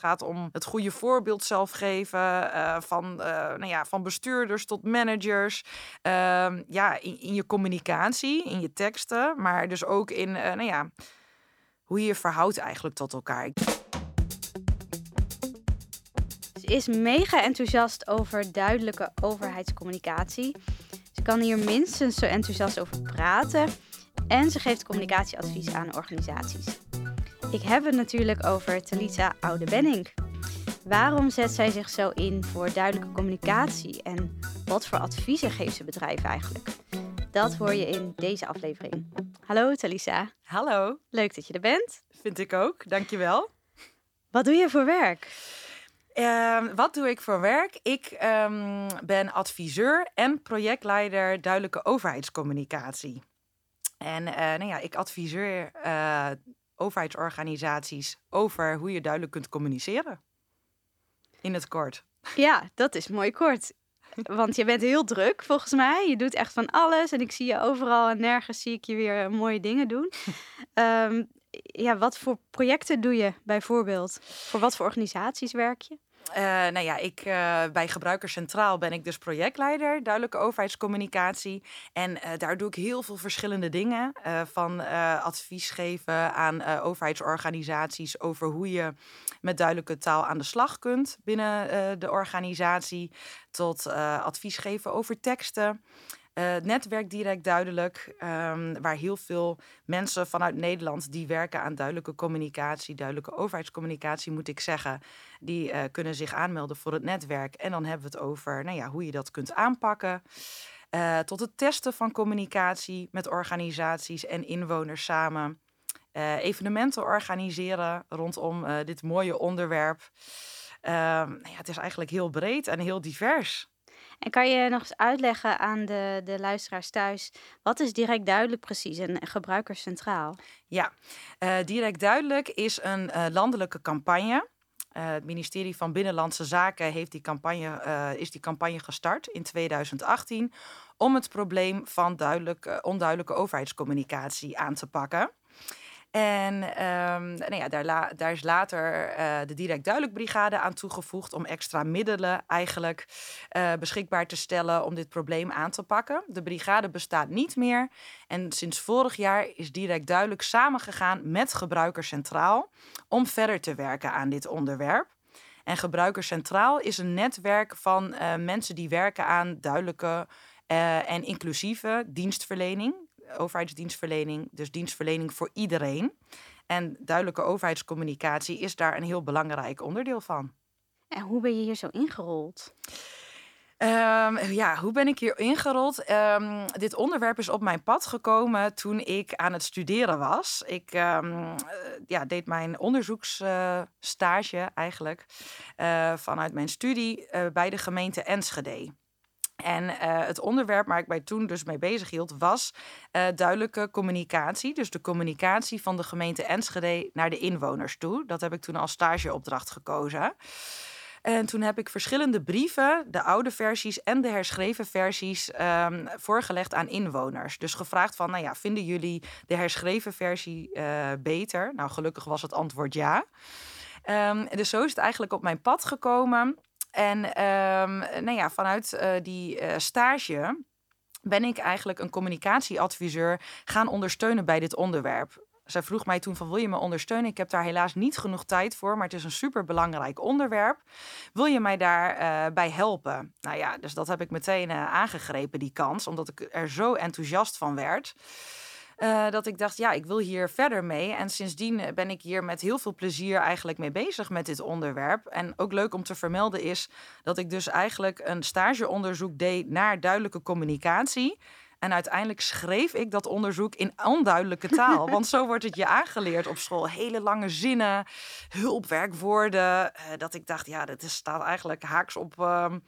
gaat om het goede voorbeeld zelf geven. eh, van, eh, nou ja, van bestuurders tot managers. Ehm, ja, in, je communicatie, in je teksten. Maar dus ook in, eh, nou ja, hoe je je verhoudt eigenlijk tot elkaar. Ze is mega enthousiast over duidelijke overheidscommunicatie. Ze kan hier minstens zo enthousiast over praten. En ze geeft communicatieadvies aan organisaties. Ik heb het natuurlijk over Talita Oude-Benning. Waarom zet zij zich zo in voor duidelijke communicatie en wat voor adviezen geeft ze bedrijven eigenlijk? Dat hoor je in deze aflevering. Hallo Talisa, Hallo, leuk dat je er bent. vind ik ook. Dankjewel. Wat doe je voor werk? Ehm wat doe ik voor werk? Ik ehm, ben adviseur en projectleider duidelijke overheidscommunicatie. En eh, nou ja, ik adviseer eh, overheidsorganisaties over hoe je duidelijk kunt communiceren. In het kort. Ja, dat is mooi kort. Want je bent heel druk volgens mij. Je doet echt van alles en ik zie je overal en nergens zie ik je weer mooie dingen doen. Ehm, ja, wat voor projecten doe je bijvoorbeeld? Voor wat voor organisaties werk je? Eh, nou ja, ik, eh, bij Gebruikers Centraal ben ik dus projectleider, duidelijke overheidscommunicatie. En eh, daar doe ik heel veel verschillende dingen. van advies geven aan overheidsorganisaties over hoe je met duidelijke taal aan de slag kunt binnen de organisatie. Tot advies geven over teksten. Eh, het netwerk direct duidelijk, ehm, waar heel veel mensen vanuit Nederland die werken aan duidelijke communicatie, duidelijke overheidscommunicatie, moet ik zeggen, die eh, kunnen zich aanmelden voor het netwerk. En dan hebben we het over nou ja, hoe je dat kunt aanpakken. Eh, tot het testen van communicatie met organisaties en inwoners samen. Evenementen organiseren rondom dit mooie onderwerp. Ehm, nou ja, het is eigenlijk heel breed en heel divers. En kan je nog eens uitleggen aan de, de luisteraars thuis, wat is direct duidelijk precies en gebruikerscentraal? Ja, eh, direct duidelijk is een eh, landelijke campagne. Eh, het ministerie van Binnenlandse Zaken heeft die campagne, is die campagne gestart in 2018 om het probleem van duidelijk, onduidelijke overheidscommunicatie aan te pakken. En ehm, nou ja, daar, daar is later eh, de Direct Duidelijk Brigade aan toegevoegd om extra middelen eigenlijk eh, beschikbaar te stellen om dit probleem aan te pakken. De brigade bestaat niet meer en sinds vorig jaar is Direct Duidelijk samengegaan met Gebruikers Centraal om verder te werken aan dit onderwerp. En Gebruikers Centraal is een netwerk van eh, mensen die werken aan duidelijke en inclusieve dienstverlening overheidsdienstverlening, dus dienstverlening voor iedereen. En duidelijke overheidscommunicatie is daar een heel belangrijk onderdeel van. En hoe ben je hier zo ingerold? Ehm, ja, hoe ben ik hier ingerold? Ehm, dit onderwerp is op mijn pad gekomen toen ik aan het studeren was. Ik ehm, eh, ja, deed mijn onderzoeksstage eigenlijk eh, vanuit mijn studie eh, bij de gemeente Enschede. En eh, het onderwerp waar ik mij toen dus mee bezig hield was eh, duidelijke communicatie. Dus de communicatie van de gemeente Enschede naar de inwoners toe. Dat heb ik toen als stageopdracht gekozen. En toen heb ik verschillende brieven, de oude versies en de herschreven versies, ehm, voorgelegd aan inwoners. Dus gevraagd van, nou ja, vinden jullie de herschreven versie eh, beter? Nou, gelukkig was het antwoord ja. Ehm, dus zo is het eigenlijk op mijn pad gekomen. En ehm, nou ja, vanuit eh, die eh, stage ben ik eigenlijk een communicatieadviseur gaan ondersteunen bij dit onderwerp. Zij vroeg mij toen van wil je me ondersteunen? Ik heb daar helaas niet genoeg tijd voor, maar het is een superbelangrijk onderwerp. Wil je mij daarbij bij helpen? Nou ja, dus dat heb ik meteen eh, aangegrepen, die kans, omdat ik er zo enthousiast van werd. Eh, dat ik dacht, ja, ik wil hier verder mee. En sindsdien eh, ben ik hier met heel veel plezier eigenlijk mee bezig met dit onderwerp. En ook leuk om te vermelden is dat ik dus eigenlijk een stageonderzoek deed naar duidelijke communicatie. En uiteindelijk schreef ik dat onderzoek in onduidelijke taal. Want zo wordt het je aangeleerd op school. Hele lange zinnen, hulpwerkwoorden. eh, dat ik dacht, ja, dat staat eigenlijk haaks op ehm,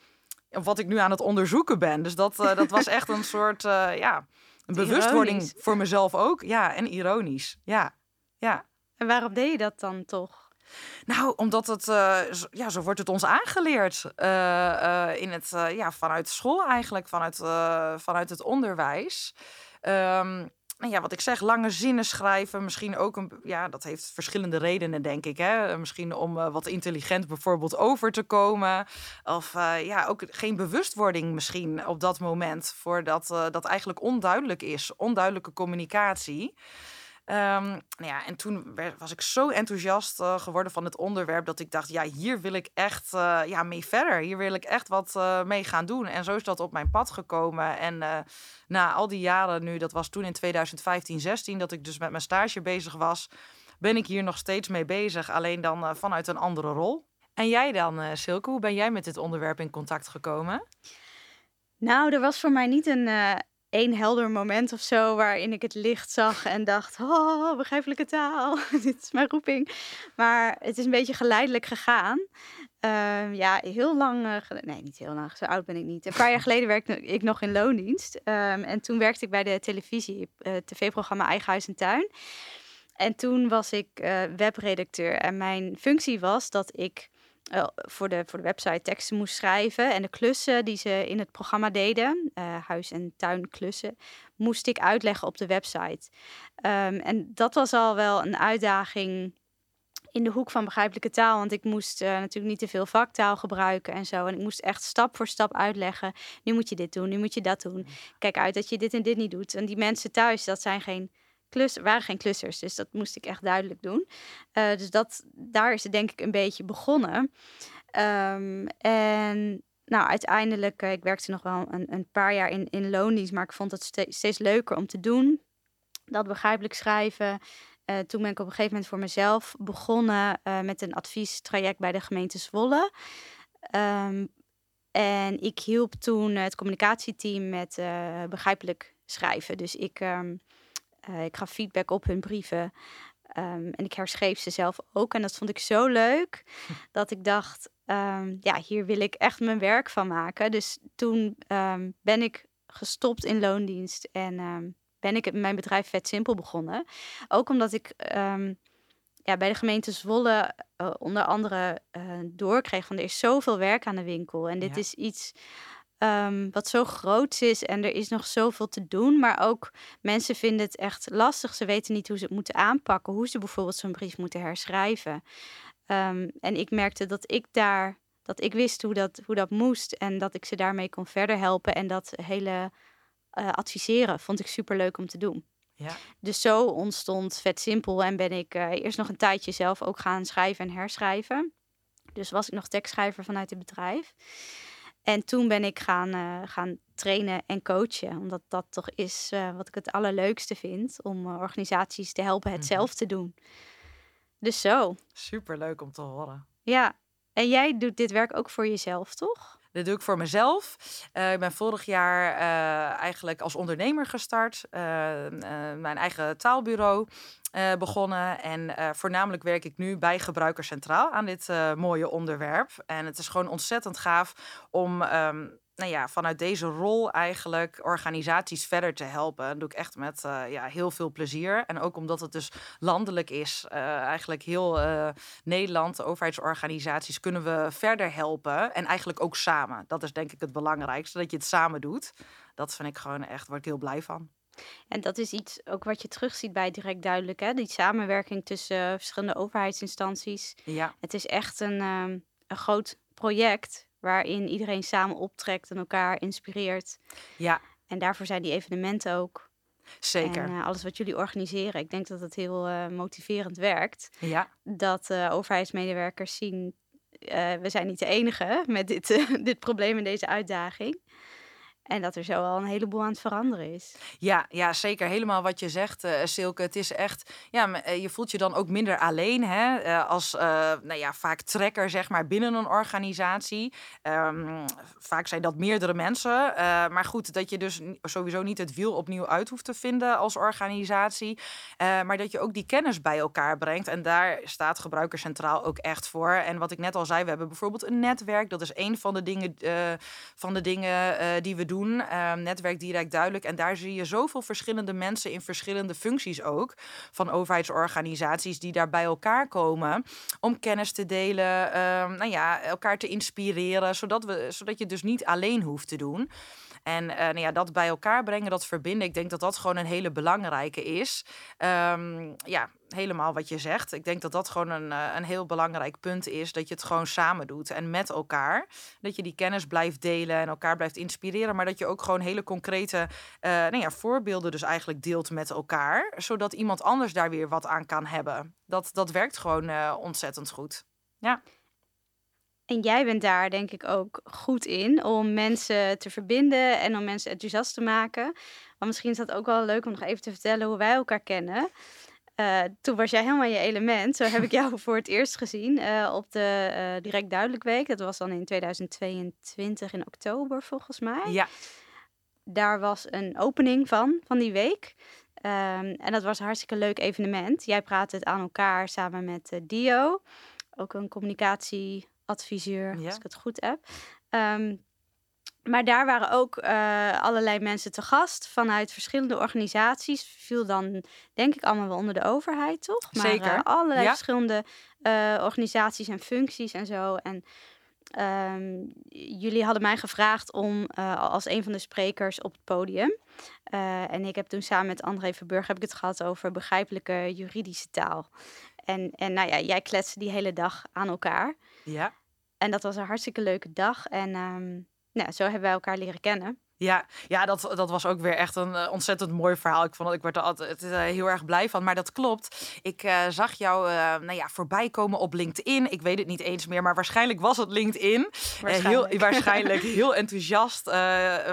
op wat ik nu aan het onderzoeken ben. Dus dat, dat was echt een soort, ja, een bewustwording Ironisch. voor mezelf ook. Ja, en ironisch. Ja, ja. En waarom deed je dat dan toch? Nou, omdat het, eh, zo- ja, zo wordt het ons aangeleerd eh, eh, in het, ja, vanuit school eigenlijk, vanuit, vanuit het onderwijs. Ehm, nou ja, wat ik zeg, lange zinnen schrijven. Misschien ook een, ja, dat heeft verschillende redenen, denk ik. Hè? Misschien om uh, wat intelligent bijvoorbeeld over te komen. Of uh, ja, ook geen bewustwording misschien op dat moment. Voordat uh, dat eigenlijk onduidelijk is. Onduidelijke communicatie. Um, nou ja, en toen was ik zo enthousiast uh, geworden van het onderwerp dat ik dacht, ja, hier wil ik echt uh, ja, mee verder. Hier wil ik echt wat uh, mee gaan doen. En zo is dat op mijn pad gekomen. En na al die jaren nu, dat was toen in 2015, 16, dat ik dus met mijn stage bezig was, ben ik hier nog steeds mee bezig. Alleen dan vanuit een andere rol. En jij dan, Silke, hoe ben jij met dit onderwerp in contact gekomen? Nou, er was voor mij niet een één helder moment of zo waarin ik het licht zag en dacht: Oh, begrijpelijke taal, dit is mijn roeping. Maar het is een beetje geleidelijk gegaan. Uh, ja, heel lang, uh, nee, niet heel lang, zo oud ben ik niet. Een paar jaar geleden werkte ik nog in loondienst. Um, en toen werkte ik bij de televisie, uh, tv-programma Eigen Huis en Tuin. En toen was ik eh, webredacteur. En mijn functie was dat ik uh, voor, de, voor de website teksten moest schrijven. En de klussen die ze in het programma deden, uh, huis- en tuinklussen, moest ik uitleggen op de website. Um, en dat was al wel een uitdaging in de hoek van begrijpelijke taal. Want ik moest uh, natuurlijk niet te veel vaktaal gebruiken en zo. En ik moest echt stap voor stap uitleggen. Nu moet je dit doen, nu moet je dat doen. Kijk uit dat je dit en dit niet doet. En die mensen thuis, dat zijn geen klus, waren geen klussers. Dus dat moest ik echt duidelijk doen. Uh, dus dat, daar is het denk ik een beetje begonnen. Um, en nou, uiteindelijk, uh, ik werkte nog wel een, een paar jaar in, in loondienst, maar ik vond het steeds, leuker om te doen. Dat begrijpelijk schrijven. Uh, toen ben ik op een gegeven moment voor mezelf begonnen met een adviestraject bij de gemeente Zwolle. Um, en ik hielp toen het communicatieteam met begrijpelijk schrijven. Dus ik um, uh, ik gaf feedback op hun brieven. Um, en ik herschreef ze zelf ook. En dat vond ik zo leuk dat ik dacht: um, ja, hier wil ik echt mijn werk van maken. Dus toen um, ben ik gestopt in loondienst en ben ik mijn bedrijf Vet Simpel begonnen. Ook omdat ik ja, bij de gemeente Zwolle uh, onder andere uh, doorkreeg van er is zoveel werk aan de winkel. En dit ja. is iets um, wat zo groot is en er is nog zoveel te doen. Maar ook mensen vinden het echt lastig. Ze weten niet hoe ze het moeten aanpakken, hoe ze bijvoorbeeld zo'n brief moeten herschrijven. Um, en ik merkte dat ik daar, dat ik wist hoe dat, hoe dat moest en dat ik ze daarmee kon verder helpen. En dat hele uh, adviseren vond ik super leuk om te doen. Ja. Dus zo ontstond Vet Simpel en ben ik uh, eerst nog een tijdje zelf ook gaan schrijven en herschrijven. Dus was ik nog tekstschrijver vanuit het bedrijf. En toen ben ik gaan, uh, gaan trainen en coachen. Omdat dat toch is uh, wat ik het allerleukste vind. Om uh, organisaties te helpen het mm -hmm. zelf te doen. Dus zo. Super leuk om te horen. Ja. En jij doet dit werk ook voor jezelf, toch? Dit doe ik voor mezelf. Uh, ik ben vorig jaar uh, eigenlijk als ondernemer gestart. Uh, mijn eigen taalbureau begonnen. En voornamelijk werk ik nu bij Gebruiker Centraal aan dit mooie onderwerp. En het is gewoon ontzettend gaaf om um, nou ja, vanuit deze rol eigenlijk organisaties verder te helpen. Dat doe ik echt met ja, heel veel plezier. En ook omdat het dus landelijk is, eigenlijk heel uh, Nederland, de overheidsorganisaties, kunnen we verder helpen. En eigenlijk ook samen. Dat is denk ik het belangrijkste, dat je het samen doet. Dat vind ik gewoon echt, word ik heel blij van. En dat is iets ook wat je terugziet bij Direct Duidelijk, hè? Die samenwerking tussen verschillende overheidsinstanties. Ja. Het is echt een, um, een groot project waarin iedereen samen optrekt en elkaar inspireert. Ja. En daarvoor zijn die evenementen ook. Zeker. En uh, alles wat jullie organiseren, ik denk dat het heel uh, motiverend werkt. Ja. Dat overheidsmedewerkers zien, we zijn niet de enige met dit, dit probleem en deze uitdaging. En dat er zo al een heleboel aan het veranderen is. Ja, ja zeker. Helemaal wat je zegt, uh, Silke. Het is echt, ja, je voelt je dan ook minder alleen. Hè? Uh, als, nou ja, vaak trekker, zeg maar, binnen een organisatie. Um, vaak zijn dat meerdere mensen. maar goed, dat je dus sowieso niet het wiel opnieuw uit hoeft te vinden als organisatie. maar dat je ook die kennis bij elkaar brengt. En daar staat Gebruiker Centraal ook echt voor. En wat ik net al zei, we hebben bijvoorbeeld een netwerk. Dat is een van de dingen, van de dingen die we doen doen. Uh, netwerk direct duidelijk. En daar zie je zoveel verschillende mensen in verschillende functies ook. Van overheidsorganisaties die daar bij elkaar komen. Om kennis te delen. Uh, nou ja, elkaar te inspireren. Zodat, we, zodat je dus niet alleen hoeft te doen. En nou ja, dat bij elkaar brengen, dat verbinden, ik denk dat dat gewoon een hele belangrijke is. Um, ja, helemaal wat je zegt. Ik denk dat dat gewoon een, eh, een heel belangrijk punt is. Dat je het gewoon samen doet en met elkaar. Dat je die kennis blijft delen en elkaar blijft inspireren. Maar dat je ook gewoon hele concrete uh, nou ja, voorbeelden dus eigenlijk deelt met elkaar. Zodat iemand anders daar weer wat aan kan hebben. Dat, dat werkt gewoon uh, ontzettend goed. Ja. En jij bent daar denk ik ook goed in om mensen te verbinden en om mensen enthousiast te maken. Maar misschien is dat ook wel leuk om nog even te vertellen hoe wij elkaar kennen. Uh, toen was jij helemaal je element. Zo heb ik jou voor het eerst gezien uh, op de uh, Direct Duidelijk Week. Dat was dan in 2022 in oktober volgens mij. Ja. Daar was een opening van, van die week. Um, en dat was een hartstikke leuk evenement. Jij praatte het aan elkaar samen met Dio. Ook een ja. als ik het goed heb. Um, maar daar waren ook uh, allerlei mensen te gast vanuit verschillende organisaties. Viel dan denk ik allemaal wel onder de overheid, toch? Maar, Zeker. Uh, allerlei verschillende uh, organisaties en functies en zo. En um, jullie hadden mij gevraagd om als een van de sprekers op het podium. en ik heb toen samen met André Verburg heb ik het gehad over begrijpelijke juridische taal. En, en nou ja, jij kletste die hele dag aan elkaar. Ja. En dat was een hartstikke leuke dag. En um, nou, zo hebben wij elkaar leren kennen. Ja, ja dat, dat was ook weer echt een uh, ontzettend mooi verhaal. Ik vond dat ik werd er altijd uh, heel erg blij van. Maar dat klopt. Ik uh, zag jou nou ja, voorbij komen op LinkedIn. Ik weet het niet eens meer, maar waarschijnlijk was het LinkedIn. Waarschijnlijk. heel, waarschijnlijk heel enthousiast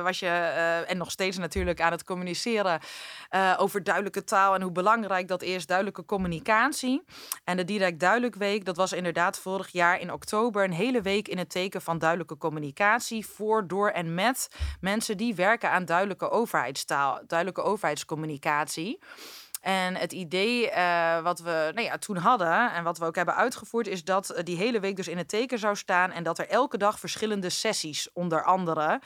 was je. en nog steeds natuurlijk aan het communiceren over duidelijke taal en hoe belangrijk dat is. Duidelijke communicatie. En de Direct Duidelijk Week, dat was inderdaad vorig jaar in oktober een hele week in het teken van duidelijke communicatie. Voor, door en met mensen die werken aan duidelijke overheidstaal, duidelijke overheidscommunicatie. En het idee uh, wat we nou ja, toen hadden en wat we ook hebben uitgevoerd, is dat die hele week dus in het teken zou staan en dat er elke dag verschillende sessies, onder andere,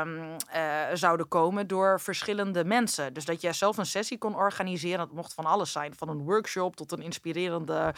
um, uh, zouden komen door verschillende mensen. Dus dat jij zelf een sessie kon organiseren. Dat mocht van alles zijn, van een workshop tot een inspirerende,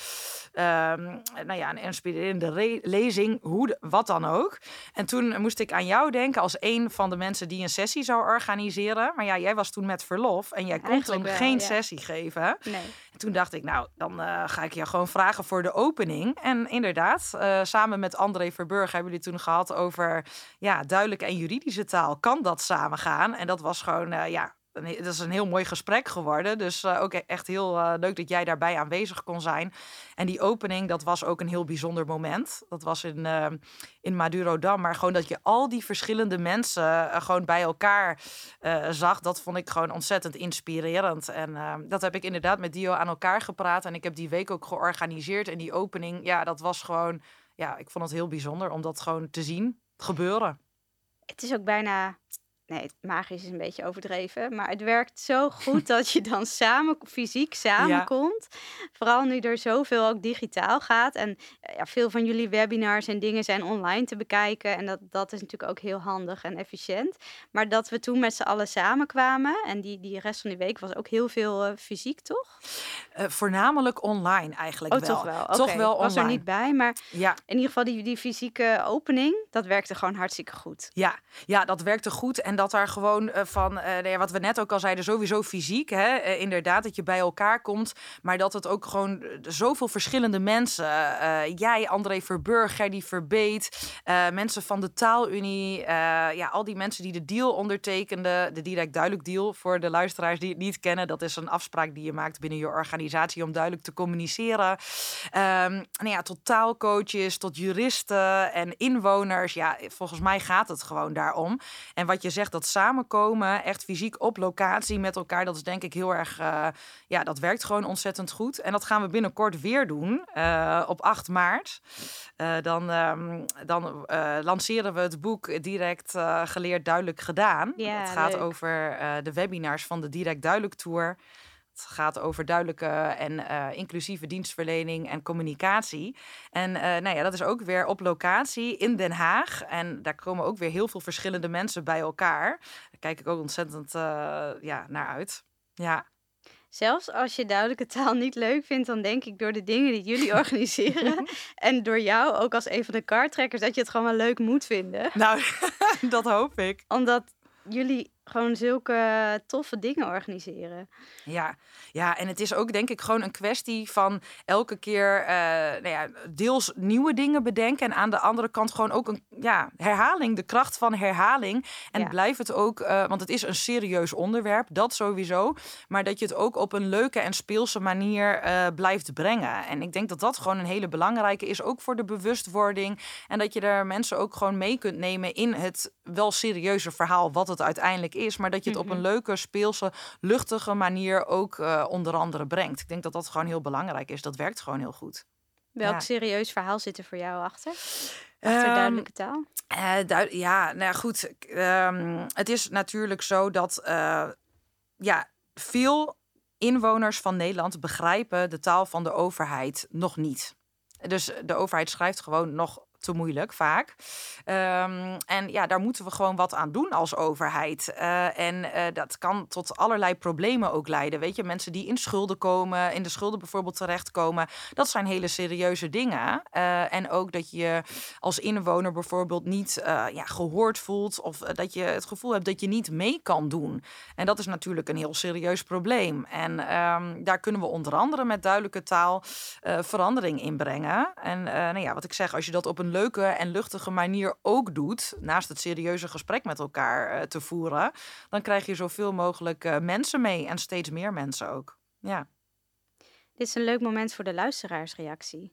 um, nou ja, een inspirerende lezing, hoe, wat dan ook. En toen moest ik aan jou denken als een van de mensen die een sessie zou organiseren. Maar ja, jij was toen met verlof en jij kon toen geen sessie geven. Nee. En toen dacht ik, nou, dan uh, ga ik je gewoon vragen voor de opening. En inderdaad, uh, samen met André Verburg hebben jullie toen gehad over ja, duidelijke en juridische taal. Kan dat samen gaan? En dat was gewoon, uh, ja, dat is een heel mooi gesprek geworden. Dus uh, ook echt heel uh, leuk dat jij daarbij aanwezig kon zijn. En die opening, dat was ook een heel bijzonder moment. Dat was in, uh, in Madurodam. Maar gewoon dat je al die verschillende mensen gewoon bij elkaar zag. Dat vond ik gewoon ontzettend inspirerend. En dat heb ik inderdaad met Dio aan elkaar gepraat. En ik heb die week ook georganiseerd. En die opening, ja, dat was gewoon... Ja, ik vond het heel bijzonder om dat gewoon te zien gebeuren. Het is ook bijna nee, magisch is een beetje overdreven. Maar het werkt zo goed dat je dan samen, fysiek samenkomt. Ja. Vooral nu er zoveel ook digitaal gaat. En eh, ja, veel van jullie webinars en dingen zijn online te bekijken. En dat, dat is natuurlijk ook heel handig en efficiënt. Maar dat we toen met z'n allen samenkwamen. En die, die rest van die week was ook heel veel uh, fysiek, toch? Uh, voornamelijk online eigenlijk oh, wel. Toch wel. Toch wel online. was er niet bij. Maar ja. in ieder geval die, die fysieke opening, dat werkte gewoon hartstikke goed. Ja, ja dat werkte goed. En dat daar gewoon uh, van, uh, wat we net ook al zeiden, sowieso fysiek. Hè? Uh, inderdaad, dat je bij elkaar komt. Maar dat het ook gewoon zoveel verschillende mensen. jij, André Verburg, Gerdy Verbeet. mensen van de Taalunie. ja, al die mensen die de deal ondertekenden. De direct duidelijk deal voor de luisteraars die het niet kennen. Dat is een afspraak die je maakt binnen je organisatie om duidelijk te communiceren. Um, nou ja, tot taalcoaches, tot juristen en inwoners. Ja, volgens mij gaat het gewoon daarom. En wat je zegt, dat samen samenkomen, echt fysiek op locatie met elkaar, dat is denk ik heel erg, uh, ja, dat werkt gewoon ontzettend goed. En dat gaan we binnenkort weer doen, uh, op 8 maart. Uh, dan um, dan lanceren we het boek Direct Geleerd Duidelijk Gedaan. Ja, het gaat leuk. over de webinars van de Direct Duidelijk Tour. Gaat over duidelijke en uh, inclusieve dienstverlening en communicatie. En uh, nou ja, dat is ook weer op locatie in Den Haag. En daar komen ook weer heel veel verschillende mensen bij elkaar. Daar kijk ik ook ontzettend uh, ja, naar uit. Ja. Zelfs als je duidelijke taal niet leuk vindt, dan denk ik door de dingen die jullie organiseren en door jou ook als een van de kartrekkers, dat je het gewoon wel leuk moet vinden. Nou, dat hoop ik. Omdat jullie gewoon zulke toffe dingen organiseren. Ja, ja, en het is ook denk ik gewoon een kwestie van elke keer uh, nou ja, deels nieuwe dingen bedenken. En aan de andere kant gewoon ook een ja, herhaling, de kracht van herhaling. En ja. blijf het ook, uh, want het is een serieus onderwerp, dat sowieso. Maar dat je het ook op een leuke en speelse manier uh, blijft brengen. En ik denk dat dat gewoon een hele belangrijke is, ook voor de bewustwording. En dat je er mensen ook gewoon mee kunt nemen in het wel serieuze verhaal, wat het uiteindelijk is. Maar dat je het op een mhm. leuke, speelse, luchtige manier ook uh, onder andere brengt. Ik denk dat dat gewoon heel belangrijk is. Dat werkt gewoon heel goed. Welk serieus verhaal zit er voor jou achter? Achter um, duidelijke taal? Uh, ja, nou ja, goed. Um, het is natuurlijk zo dat uh, ja, veel inwoners van Nederland begrijpen de taal van de overheid nog niet. Dus de overheid schrijft gewoon nog te moeilijk vaak. Um, en ja, daar moeten we gewoon wat aan doen als overheid. Uh, en uh, dat kan tot allerlei problemen ook leiden. Weet je, mensen die in schulden komen, in de schulden bijvoorbeeld terechtkomen, dat zijn hele serieuze dingen. Uh, en ook dat je als inwoner bijvoorbeeld niet ja, gehoord voelt of dat je het gevoel hebt dat je niet mee kan doen. En dat is natuurlijk een heel serieus probleem. En um, daar kunnen we onder andere met duidelijke taal verandering in brengen. En nou ja, wat ik zeg, als je dat op een leuke en luchtige manier ook doet, naast het serieuze gesprek met elkaar uh, te voeren, dan krijg je zoveel mogelijk uh, mensen mee en steeds meer mensen ook. Ja. Dit is een leuk moment voor de luisteraarsreactie.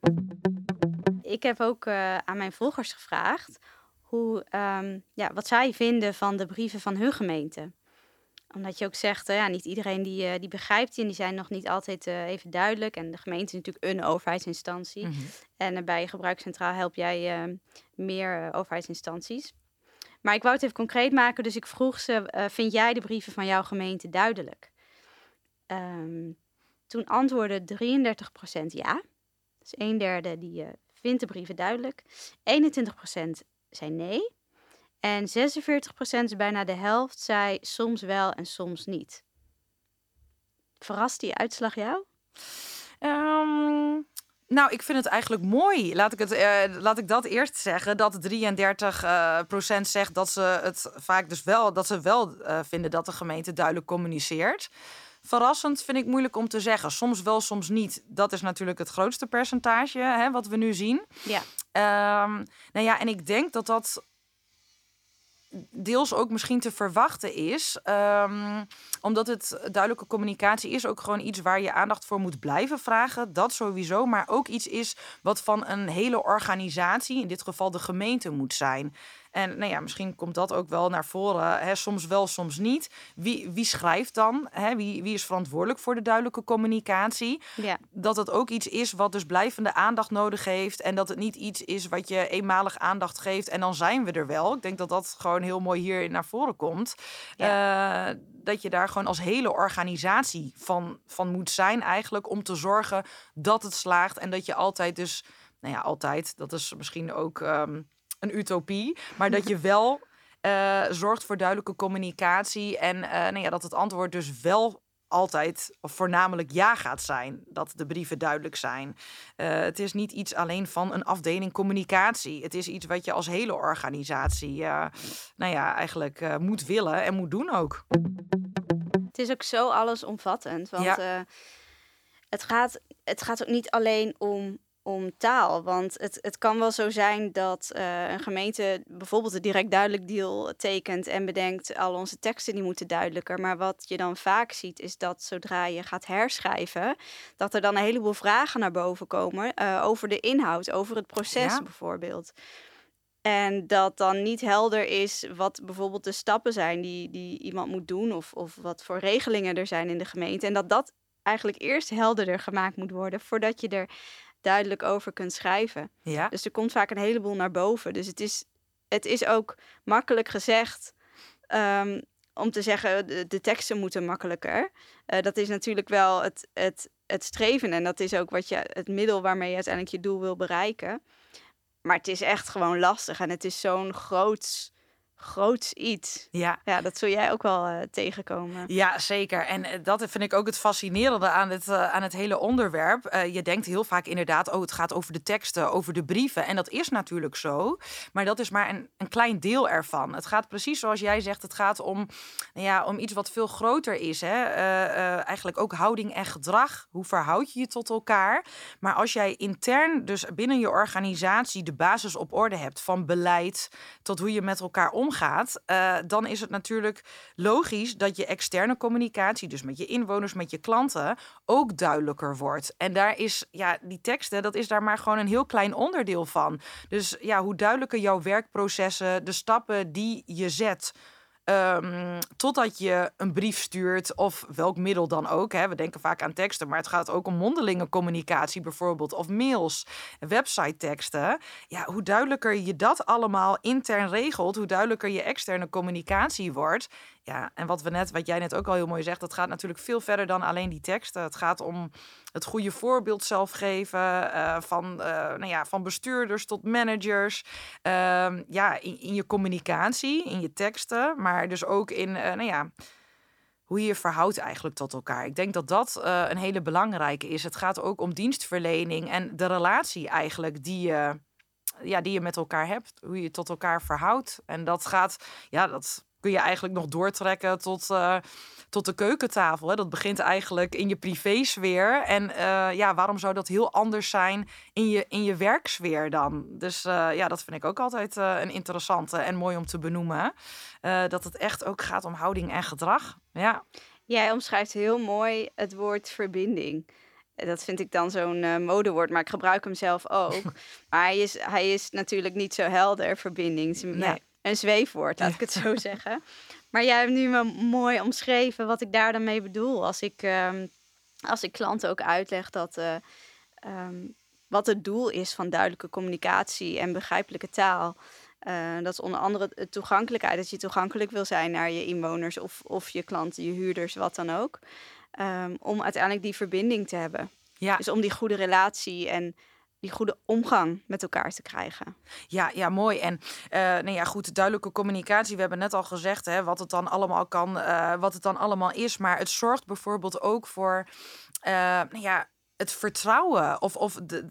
Ik heb ook uh, aan mijn volgers gevraagd hoe, um, ja, wat zij vinden van de brieven van hun gemeente omdat je ook zegt, ja, niet iedereen die, uh, die begrijpt die en die zijn nog niet altijd uh, even duidelijk. En de gemeente is natuurlijk een overheidsinstantie. Mm -hmm. En bij Gebruikscentraal help jij meer overheidsinstanties. Maar ik wou het even concreet maken, dus ik vroeg ze, vind jij de brieven van jouw gemeente duidelijk? Um, toen antwoordde 33% ja. Dus een derde die vindt de brieven duidelijk. 21% zei nee. En 46%, is bijna de helft, zei soms wel en soms niet. Verrast die uitslag jou? Um, nou, ik vind het eigenlijk mooi. Laat ik, het, uh, laat ik dat eerst zeggen. Dat 33 uh, procent zegt dat ze het vaak dus wel, dat ze wel uh, vinden dat de gemeente duidelijk communiceert. Verrassend vind ik moeilijk om te zeggen. Soms wel, soms niet. Dat is natuurlijk het grootste percentage hè, wat we nu zien. Ja. Um, nou ja, en ik denk dat dat deels ook misschien te verwachten is. Um, omdat het duidelijke communicatie is ook gewoon iets waar je aandacht voor moet blijven vragen. Dat sowieso. Maar ook iets is wat van een hele organisatie, in dit geval de gemeente, moet zijn. En nou ja, misschien komt dat ook wel naar voren. Hè, soms wel, soms niet. Wie, wie schrijft dan? Hè? Wie, wie is verantwoordelijk voor de duidelijke communicatie? Ja. Dat het ook iets is wat dus blijvende aandacht nodig heeft. En dat het niet iets is wat je eenmalig aandacht geeft en dan zijn we er wel. Ik denk dat dat gewoon heel mooi hier naar voren komt. Ja. Uh, dat je daar gewoon als hele organisatie van, van moet zijn eigenlijk om te zorgen dat het slaagt. En dat je altijd dus, nou ja, altijd, dat is misschien ook... Um, een utopie, maar dat je wel uh, zorgt voor duidelijke communicatie en uh, nou ja, dat het antwoord dus wel altijd of voornamelijk ja gaat zijn. Dat de brieven duidelijk zijn. Uh, het is niet iets alleen van een afdeling communicatie. Het is iets wat je als hele organisatie nou ja, eigenlijk moet willen en moet doen ook. Het is ook zo allesomvattend. Want ja. het, gaat, het gaat ook niet alleen om om taal. Want het, het kan wel zo zijn dat uh, een gemeente bijvoorbeeld een direct duidelijk deal tekent en bedenkt al onze teksten die moeten duidelijker. Maar wat je dan vaak ziet is dat zodra je gaat herschrijven, dat er dan een heleboel vragen naar boven komen uh, over de inhoud, over het proces ja. bijvoorbeeld. En dat dan niet helder is wat bijvoorbeeld de stappen zijn die, die iemand moet doen of, of wat voor regelingen er zijn in de gemeente. En dat dat eigenlijk eerst helderder gemaakt moet worden voordat je er duidelijk over kunt schrijven. Ja. Dus er komt vaak een heleboel naar boven. Dus het is, het is ook makkelijk gezegd um, om te zeggen, de, de teksten moeten makkelijker. Uh, dat is natuurlijk wel het, het, het streven en dat is ook wat je, het middel waarmee je uiteindelijk je doel wil bereiken. Maar het is echt gewoon lastig en het is zo'n groot groots iets. Ja. Ja, dat zul jij ook wel uh, tegenkomen. Ja, zeker. En uh, dat vind ik ook het fascinerende aan het, uh, aan het hele onderwerp. je denkt heel vaak inderdaad, oh, het gaat over de teksten, over de brieven. En dat is natuurlijk zo. Maar dat is maar een, een klein deel ervan. Het gaat precies zoals jij zegt, het gaat om, nou ja, om iets wat veel groter is. Hè? eigenlijk ook houding en gedrag. Hoe verhoud je je tot elkaar? Maar als jij intern, dus binnen je organisatie, de basis op orde hebt van beleid tot hoe je met elkaar omgaat, uh, dan is het natuurlijk logisch dat je externe communicatie, dus met je inwoners, met je klanten, ook duidelijker wordt. En daar is, ja, die teksten, dat is daar maar gewoon een heel klein onderdeel van. Dus ja, hoe duidelijker jouw werkprocessen, de stappen die je zet Um, totdat je een brief stuurt of welk middel dan ook. Hè. We denken vaak aan teksten, maar het gaat ook om mondelinge communicatie bijvoorbeeld. Of mails, website teksten. Ja, hoe duidelijker je dat allemaal intern regelt, hoe duidelijker je externe communicatie wordt. Ja, en wat we net, wat jij net ook al heel mooi zegt, dat gaat natuurlijk veel verder dan alleen die teksten. Het gaat om het goede voorbeeld zelf geven uh, van, uh, nou ja, van bestuurders tot managers. Uh, ja, in, je communicatie, in je teksten, maar dus ook in, eh, nou ja, hoe je je verhoudt eigenlijk tot elkaar. Ik denk dat dat een hele belangrijke is. Het gaat ook om dienstverlening en de relatie eigenlijk die je, ja, die je met elkaar hebt, hoe je tot elkaar verhoudt. En dat gaat, ja, dat kun je eigenlijk nog doortrekken tot, uh, tot de keukentafel. Hè? Dat begint eigenlijk in je privésfeer. En uh, ja, waarom zou dat heel anders zijn in je, in je werksfeer dan? Dus uh, ja, dat vind ik ook altijd een interessante en mooi om te benoemen. dat het echt ook gaat om houding en gedrag. Ja. Jij omschrijft heel mooi het woord verbinding. Dat vind ik dan zo'n uh, modewoord, maar ik gebruik hem zelf ook. maar hij is, hij is natuurlijk niet zo helder, verbinding. Nee een zweefwoord, laat ik het zo zeggen. Maar jij hebt nu me mooi omschreven wat ik daar dan mee bedoel. Als ik, um, als ik klanten ook uitleg dat uh, um, wat het doel is van duidelijke communicatie en begrijpelijke taal. Uh, dat is onder andere de toegankelijkheid. Dat je toegankelijk wil zijn naar je inwoners of, of je klanten, je huurders, wat dan ook. Um, om uiteindelijk die verbinding te hebben. Ja. Dus om die goede relatie en die goede omgang met elkaar te krijgen. Ja, ja mooi. En uh, nou ja, goed, duidelijke communicatie. We hebben net al gezegd hè, wat het dan allemaal kan, uh, wat het dan allemaal is. Maar het zorgt bijvoorbeeld ook voor uh, nou ja, het vertrouwen of, of de,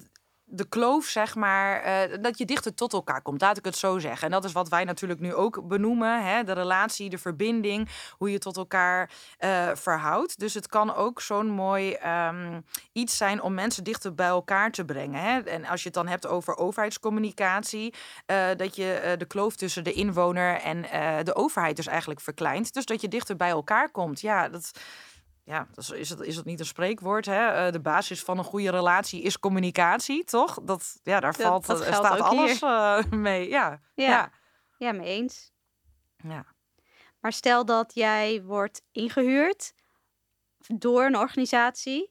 de kloof, zeg maar, uh, dat je dichter tot elkaar komt. Laat ik het zo zeggen. En dat is wat wij natuurlijk nu ook benoemen. Hè? De relatie, de verbinding, hoe je tot elkaar uh, verhoudt. Dus het kan ook zo'n mooi um, iets zijn om mensen dichter bij elkaar te brengen. Hè? En als je het dan hebt over overheidscommunicatie, uh, dat je de kloof tussen de inwoner en de overheid dus eigenlijk verkleint. Dus dat je dichter bij elkaar komt. Ja, dat ja, is het, is het niet een spreekwoord? Hè? Eh, de basis van een goede relatie is communicatie, toch? Dat, ja, daar valt, dat staat alles uh, mee. Ja. Ja. ja. ja, mee eens. Ja. Maar stel dat jij wordt ingehuurd door een organisatie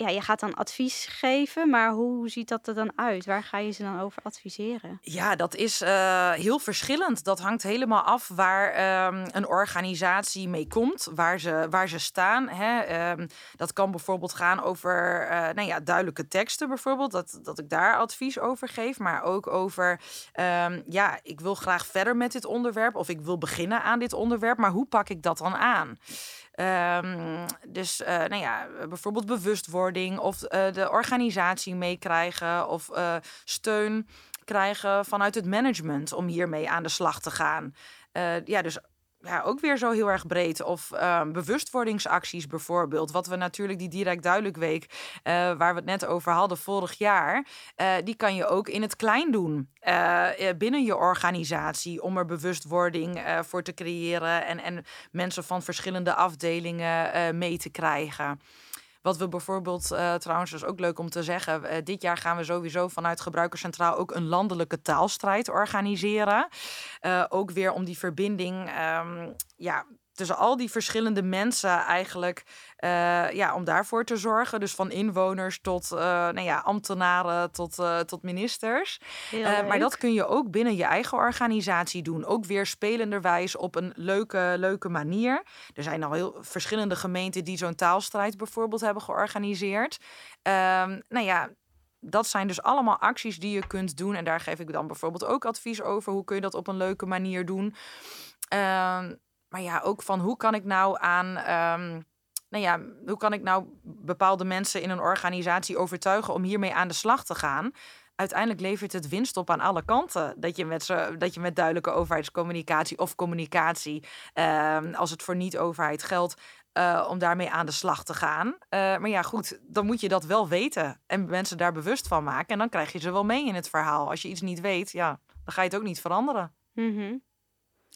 ja, je gaat dan advies geven, maar hoe ziet dat er dan uit? Waar ga je ze dan over adviseren? Ja, dat is uh, heel verschillend. Dat hangt helemaal af waar um, een organisatie mee komt, waar ze, waar ze staan. Hè. Um, dat kan bijvoorbeeld gaan over uh, nou ja, duidelijke teksten, bijvoorbeeld, dat, dat ik daar advies over geef, maar ook over, um, ja, ik wil graag verder met dit onderwerp of ik wil beginnen aan dit onderwerp, maar hoe pak ik dat dan aan? Um, dus uh, nou ja, bijvoorbeeld bewustwording of uh, de organisatie meekrijgen of uh, steun krijgen vanuit het management om hiermee aan de slag te gaan. ja, dus ja, ook weer zo heel erg breed. Of uh, bewustwordingsacties bijvoorbeeld. Wat we natuurlijk, die Direct Duidelijk Week, uh, waar we het net over hadden vorig jaar, uh, die kan je ook in het klein doen. binnen je organisatie. Om er bewustwording voor te creëren en, en mensen van verschillende afdelingen mee te krijgen. Wat we bijvoorbeeld, uh, trouwens, is ook leuk om te zeggen. Uh, dit jaar gaan we sowieso vanuit Gebruikerscentraal ook een landelijke taalstrijd organiseren. Uh, ook weer om die verbinding um, ja, tussen al die verschillende mensen eigenlijk, uh, ja, om daarvoor te zorgen. Dus van inwoners tot uh, nou ja, ambtenaren tot, uh, tot ministers. maar dat kun je ook binnen je eigen organisatie doen. Ook weer spelenderwijs op een leuke, leuke manier. Er zijn al heel verschillende gemeenten die zo'n taalstrijd bijvoorbeeld hebben georganiseerd. Um, nou ja, dat zijn dus allemaal acties die je kunt doen. En daar geef ik dan bijvoorbeeld ook advies over. Hoe kun je dat op een leuke manier doen? Maar ja, ook van hoe kan ik nou aan. Ehm, nou ja, hoe kan ik nou bepaalde mensen in een organisatie overtuigen om hiermee aan de slag te gaan? Uiteindelijk levert het winst op aan alle kanten. Dat je met, zo, dat je met duidelijke overheidscommunicatie of communicatie, ehm, als het voor niet-overheid geldt, uh, om daarmee aan de slag te gaan. Uh, maar ja, goed, dan moet je dat wel weten en mensen daar bewust van maken. En dan krijg je ze wel mee in het verhaal. Als je iets niet weet, ja, dan ga je het ook niet veranderen. Mm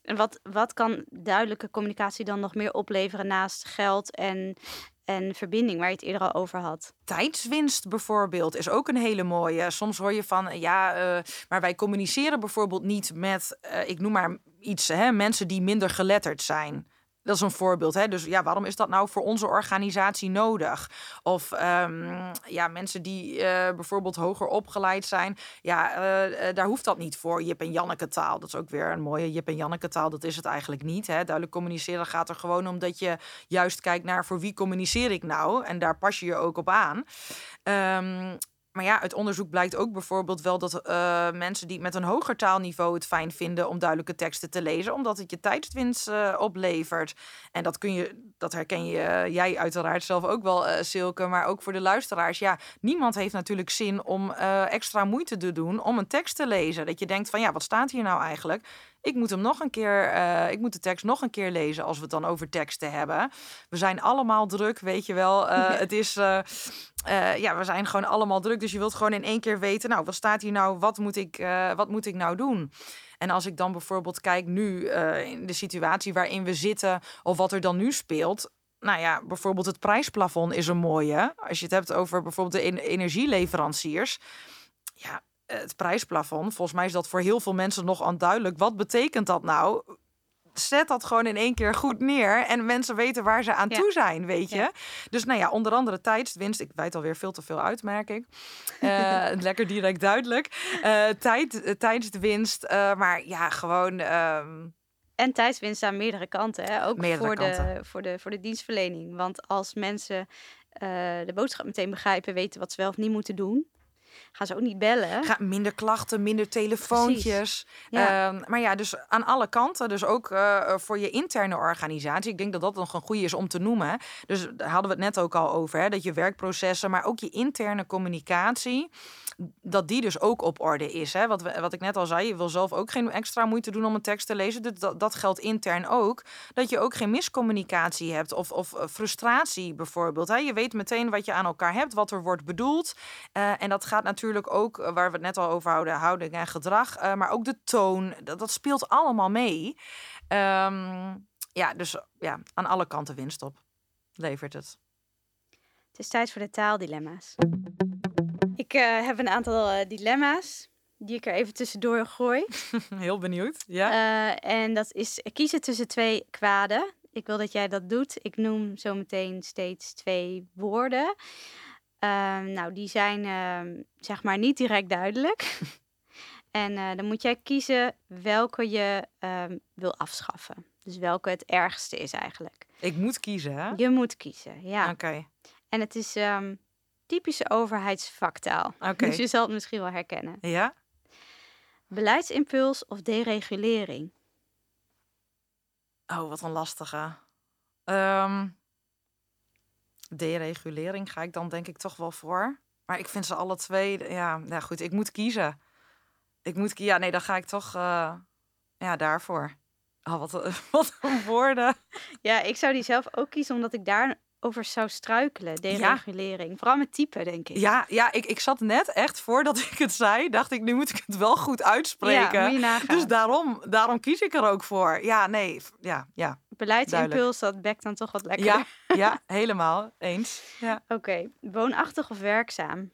En wat, wat kan duidelijke communicatie dan nog meer opleveren naast geld en, en verbinding, waar je het eerder al over had. Tijdswinst bijvoorbeeld is ook een hele mooie. Soms hoor je van, ja, uh, maar wij communiceren bijvoorbeeld niet met, uh, ik noem maar iets, hè, mensen die minder geletterd zijn. Dat is een voorbeeld. Hè? Dus ja, waarom is dat nou voor onze organisatie nodig? Of um, ja, mensen die uh, bijvoorbeeld hoger opgeleid zijn. Ja, uh, daar hoeft dat niet voor. Jip en Janneke taal. Dat is ook weer een mooie Jip en Janneke taal. Dat is het eigenlijk niet. Hè? Duidelijk communiceren gaat er gewoon om dat je juist kijkt naar voor wie communiceer ik nou. En daar pas je je ook op aan. Um, maar ja, uit onderzoek blijkt ook bijvoorbeeld wel dat uh, mensen die met een hoger taalniveau het fijn vinden om duidelijke teksten te lezen, omdat het je tijdswinst uh, oplevert. En dat kun je, dat herken je, uh, jij uiteraard zelf ook wel, Silke, maar ook voor de luisteraars. Ja, niemand heeft natuurlijk zin om extra moeite te doen om een tekst te lezen. Dat je denkt van ja, wat staat hier nou eigenlijk? Ik moet hem nog een keer, uh, ik moet de tekst nog een keer lezen als we het dan over teksten hebben. We zijn allemaal druk, weet je wel. Uh, het is, uh, ja, we zijn gewoon allemaal druk. Dus je wilt gewoon in één keer weten, nou, wat staat hier nou? Wat moet ik, wat moet ik nou doen? En als ik dan bijvoorbeeld kijk nu in de situatie waarin we zitten, of wat er dan nu speelt, nou ja, bijvoorbeeld het prijsplafond is een mooie. Als je het hebt over bijvoorbeeld de energieleveranciers. Ja, het prijsplafond. Volgens mij is dat voor heel veel mensen nog onduidelijk. Wat betekent dat nou? Zet dat gewoon in één keer goed neer. En mensen weten waar ze aan toe zijn, weet je. Dus nou ja, onder andere tijdswinst. Ik wijd alweer veel te veel uit, merk ik. Uh, lekker direct duidelijk. Uh, tijd, tijdswinst. Uh, maar ja, gewoon... Ehm, en tijdswinst aan meerdere kanten. Hè? Ook meerdere voor, kanten. De, voor, de, voor de dienstverlening. Want als mensen de boodschap meteen begrijpen, weten wat ze wel of niet moeten doen gaan ze ook niet bellen. Ga, minder klachten, minder telefoontjes. Ja. Um, maar ja, dus aan alle kanten. Dus ook uh, voor je interne organisatie. Ik denk dat dat nog een goede is om te noemen. Dus daar hadden we het net ook al over. Hè, dat je werkprocessen, maar ook je interne communicatie dat die dus ook op orde is. Hè? Wat, we, wat ik net al zei, je wil zelf ook geen extra moeite doen om een tekst te lezen. Dus dat, dat geldt intern ook. Dat je ook geen miscommunicatie hebt of, of eh, frustratie bijvoorbeeld. Hè? Je weet meteen wat je aan elkaar hebt, wat er wordt bedoeld. Uh, en dat gaat natuurlijk ook, eh, waar we het net al over houden, houding en gedrag. Uh, maar ook de toon, dat, dat speelt allemaal mee. Um, ja, dus ja, aan alle kanten winst op. Levert het. Het is tijd voor de taaldilemma's. Ik uh, heb een aantal uh, dilemma's die ik er even tussendoor gooi. Heel benieuwd, ja. Uh, en dat is kiezen tussen twee kwaden. Ik wil dat jij dat doet. Ik noem zo meteen steeds twee woorden. Ehm, nou, die zijn ehm, zeg maar niet direct duidelijk. en dan moet jij kiezen welke je um, wil afschaffen. Dus welke het ergste is eigenlijk. Ik moet kiezen, hè? Je moet kiezen, ja. Oké. En het is typische overheidsvaktaal. Okay. Dus je zal het misschien wel herkennen. Ja. Beleidsimpuls of deregulering? Oh, wat een lastige. Um, deregulering ga ik dan denk ik toch wel voor. Maar ik vind ze alle twee, ja, nou goed, ik moet kiezen. Ik moet ja, nee, dan ga ik toch, uh, ja, daarvoor. Oh, wat, wat een woorden. Ja, ik zou die zelf ook kiezen, omdat ik daar over zou struikelen, deregulering. Ja. Vooral met type, denk ik. Ja, ja ik, ik zat net echt voordat ik het zei, dacht ik, nu moet ik het wel goed uitspreken. Ja, dus daarom, daarom kies ik er ook voor. Ja, nee, ja, ja. Beleidsimpuls, dat bekt dan toch wat lekker. Ja, ja helemaal. Eens. Ja. Oké, okay. woonachtig of werkzaam?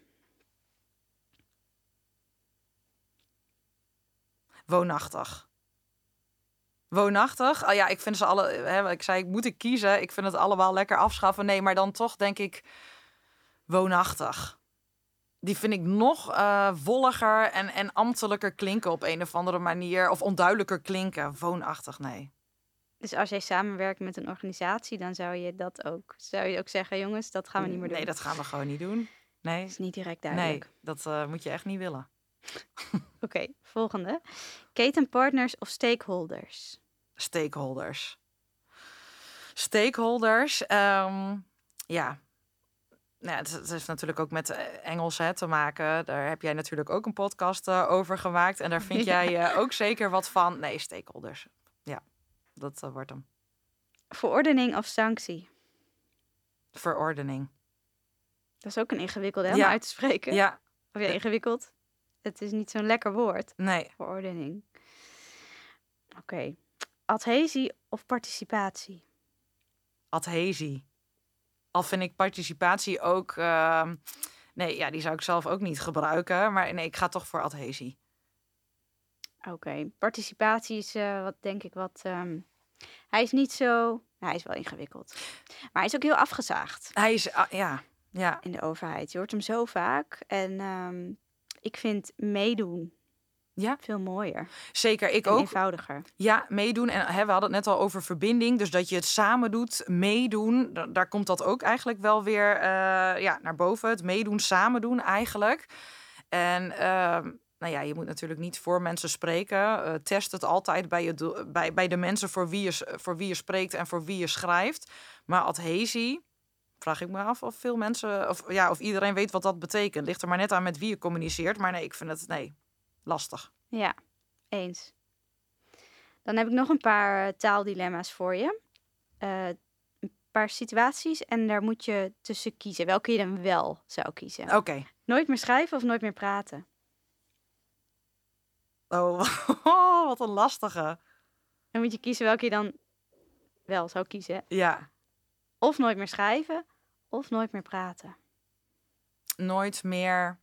Woonachtig woonachtig. Oh ja, ik vind ze alle. Hè, ik zei, ik moet ik kiezen. Ik vind het allemaal lekker afschaffen. Nee, maar dan toch denk ik woonachtig. Die vind ik nog uh, wolliger en, en ambtelijker klinken op een of andere manier. Of onduidelijker klinken. Woonachtig, nee. Dus als jij samenwerkt met een organisatie, dan zou je dat ook, zou je ook zeggen, jongens, dat gaan we niet meer doen. Nee, dat gaan we gewoon niet doen. Nee, is niet direct nee duidelijk. dat eh, moet je echt niet willen. Oké, volgende. Ketenpartners of stakeholders? Stakeholders. Stakeholders, ehm, ja. Nou, ja, het, heeft natuurlijk ook met eh, Engels hè, te maken. Daar heb jij natuurlijk ook een podcast eh, over gemaakt. En daar vind jij eh, ook zeker wat van. Nee, stakeholders. Ja, dat wordt hem. Verordening of sanctie? Verordening. Dat is ook een ingewikkelde hè, Ja. om uit te spreken. Ja, Of ja, ingewikkeld. Het is niet zo'n lekker woord. nee. Verordening. Oké. Adhesie of participatie? adhesie. Al vind ik participatie ook. ehm, nee, ja, die zou ik zelf ook niet gebruiken. Maar nee, ik ga toch voor adhesie. Oké. Participatie is eh, wat denk ik wat. ehm, hij is niet zo. nou, hij is wel ingewikkeld. Maar hij is ook heel afgezaagd Hij is, ah, ja, ja, in de overheid. Je hoort hem zo vaak. En ehm, ik vind meedoen Ja. veel mooier. zeker. Ik en ook. eenvoudiger. Ja, meedoen. En hè, we hadden het net al over verbinding. Dus dat je het samen doet, meedoen. da- Daar komt dat ook eigenlijk wel weer eh, ja, naar boven. Het meedoen, samen doen eigenlijk. En ehm, nou ja, je moet natuurlijk niet voor mensen spreken. Eh, test het altijd bij, je bij, bij de mensen voor wie, je, voor wie je spreekt en voor wie je schrijft. Maar adhesie, vraag ik me af of veel mensen, of, ja, of iedereen weet wat dat betekent. Ligt er maar net aan met wie je communiceert. Maar nee, ik vind het, nee, lastig. Ja, eens. Dan heb ik nog een paar eh, taaldilemma's voor je. Eh, een paar situaties en daar moet je tussen kiezen. Welke je dan wel zou kiezen. Oké. Nooit meer schrijven of nooit meer praten? Oh, wat een lastige. Dan moet je kiezen welke je dan wel zou kiezen. Ja, Of nooit meer schrijven of nooit meer praten. nooit meer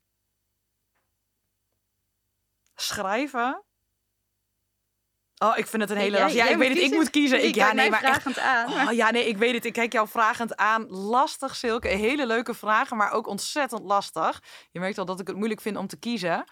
schrijven. Oh, ik vind het een hele lastige. Ja, ik weet het, ik moet kiezen. Ik, ja, nee, maar echt. aan. maar- Oh, ja, nee, ik weet het. Ik kijk jou vragend aan. Lastig, Silke. Hele leuke vragen, maar ook ontzettend lastig. Je merkt al dat ik het moeilijk vind om te kiezen.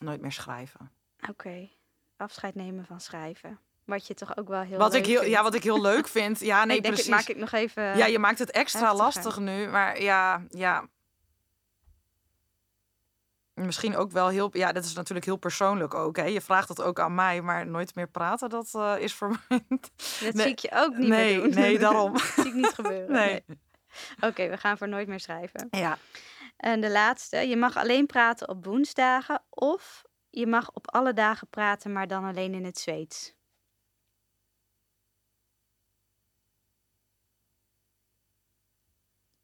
Nooit meer schrijven. Oké, afscheid nemen van schrijven. Wat je toch ook wel heel Wat leuk ik heel, vindt. ja, wat ik heel leuk vind. Ja, nee, ik precies. ik maak ik nog even... Ja, je maakt het extra heftiger. lastig nu. Maar ja, ja. Misschien ook wel heel... Ja, dat is natuurlijk heel persoonlijk ook. Hè? Je vraagt het ook aan mij, maar nooit meer praten, dat eh, is voor mij... Dat Nee. zie ik je ook niet nee, meer doen. nee, daarom. dat zie ik niet gebeuren. Nee. nee. Oké, we gaan voor nooit meer schrijven. Ja, En de laatste. Je mag alleen praten op woensdagen of je mag op alle dagen praten, maar dan alleen in het Zweeds.